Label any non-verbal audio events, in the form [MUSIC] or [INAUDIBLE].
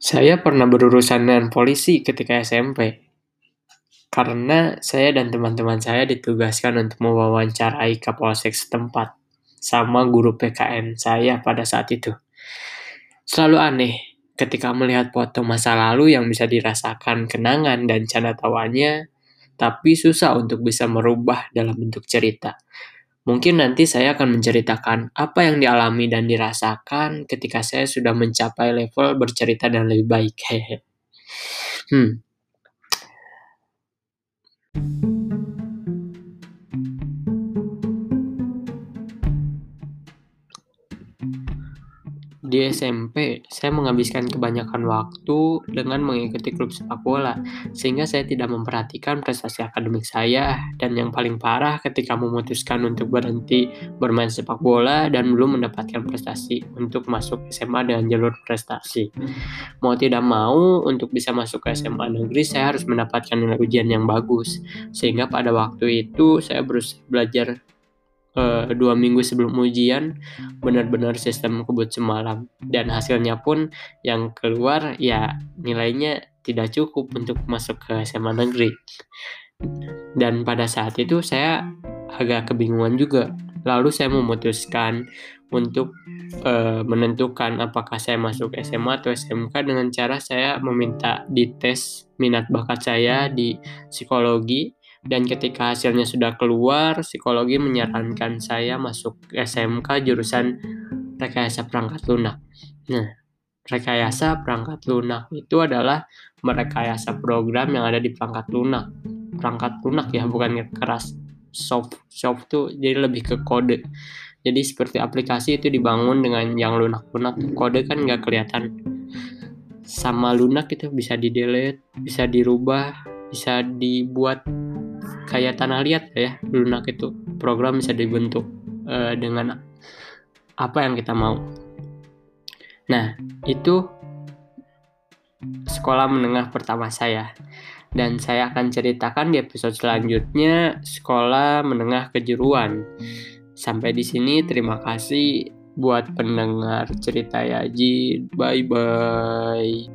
Saya pernah berurusan dengan polisi ketika SMP. Karena saya dan teman-teman saya ditugaskan untuk mewawancarai kapolsek setempat sama guru PKN saya pada saat itu. Selalu aneh ketika melihat foto masa lalu yang bisa dirasakan kenangan dan canda tawanya, tapi susah untuk bisa merubah dalam bentuk cerita. Mungkin nanti saya akan menceritakan apa yang dialami dan dirasakan ketika saya sudah mencapai level bercerita dan lebih baik. [LAUGHS] Hmm. Di SMP, saya menghabiskan kebanyakan waktu dengan mengikuti klub sepak bola, sehingga saya tidak memperhatikan prestasi akademik saya. Dan yang paling parah ketika memutuskan untuk berhenti bermain sepak bola dan belum mendapatkan prestasi untuk masuk SMA dengan jalur prestasi. Mau tidak mau, untuk bisa masuk ke SMA negeri, saya harus mendapatkan nilai ujian yang bagus. Sehingga pada waktu itu, saya berusaha belajar uh, dua minggu sebelum ujian benar-benar sistem kebut semalam. Dan hasilnya pun yang keluar ya nilainya tidak cukup untuk masuk ke SMA negeri. Dan pada saat itu saya agak kebingungan juga. Lalu saya memutuskan untuk uh, menentukan apakah saya masuk SMA atau SMK dengan cara saya meminta dites minat bakat saya di psikologi dan ketika hasilnya sudah keluar, psikologi menyarankan saya masuk SMK jurusan rekayasa perangkat lunak. Nah, rekayasa perangkat lunak itu adalah merekayasa program yang ada di perangkat lunak. Perangkat lunak ya, bukan keras. Soft, soft tuh jadi lebih ke kode. Jadi seperti aplikasi itu dibangun dengan yang lunak-lunak. Kode kan nggak kelihatan. Sama lunak itu bisa di delete, bisa dirubah, bisa dibuat kayak tanah liat ya lunak itu. Program bisa dibentuk uh, dengan apa yang kita mau. Nah itu sekolah menengah pertama saya. Dan saya akan ceritakan di episode selanjutnya sekolah menengah kejuruan. Sampai di sini terima kasih buat pendengar cerita Yaji. Bye bye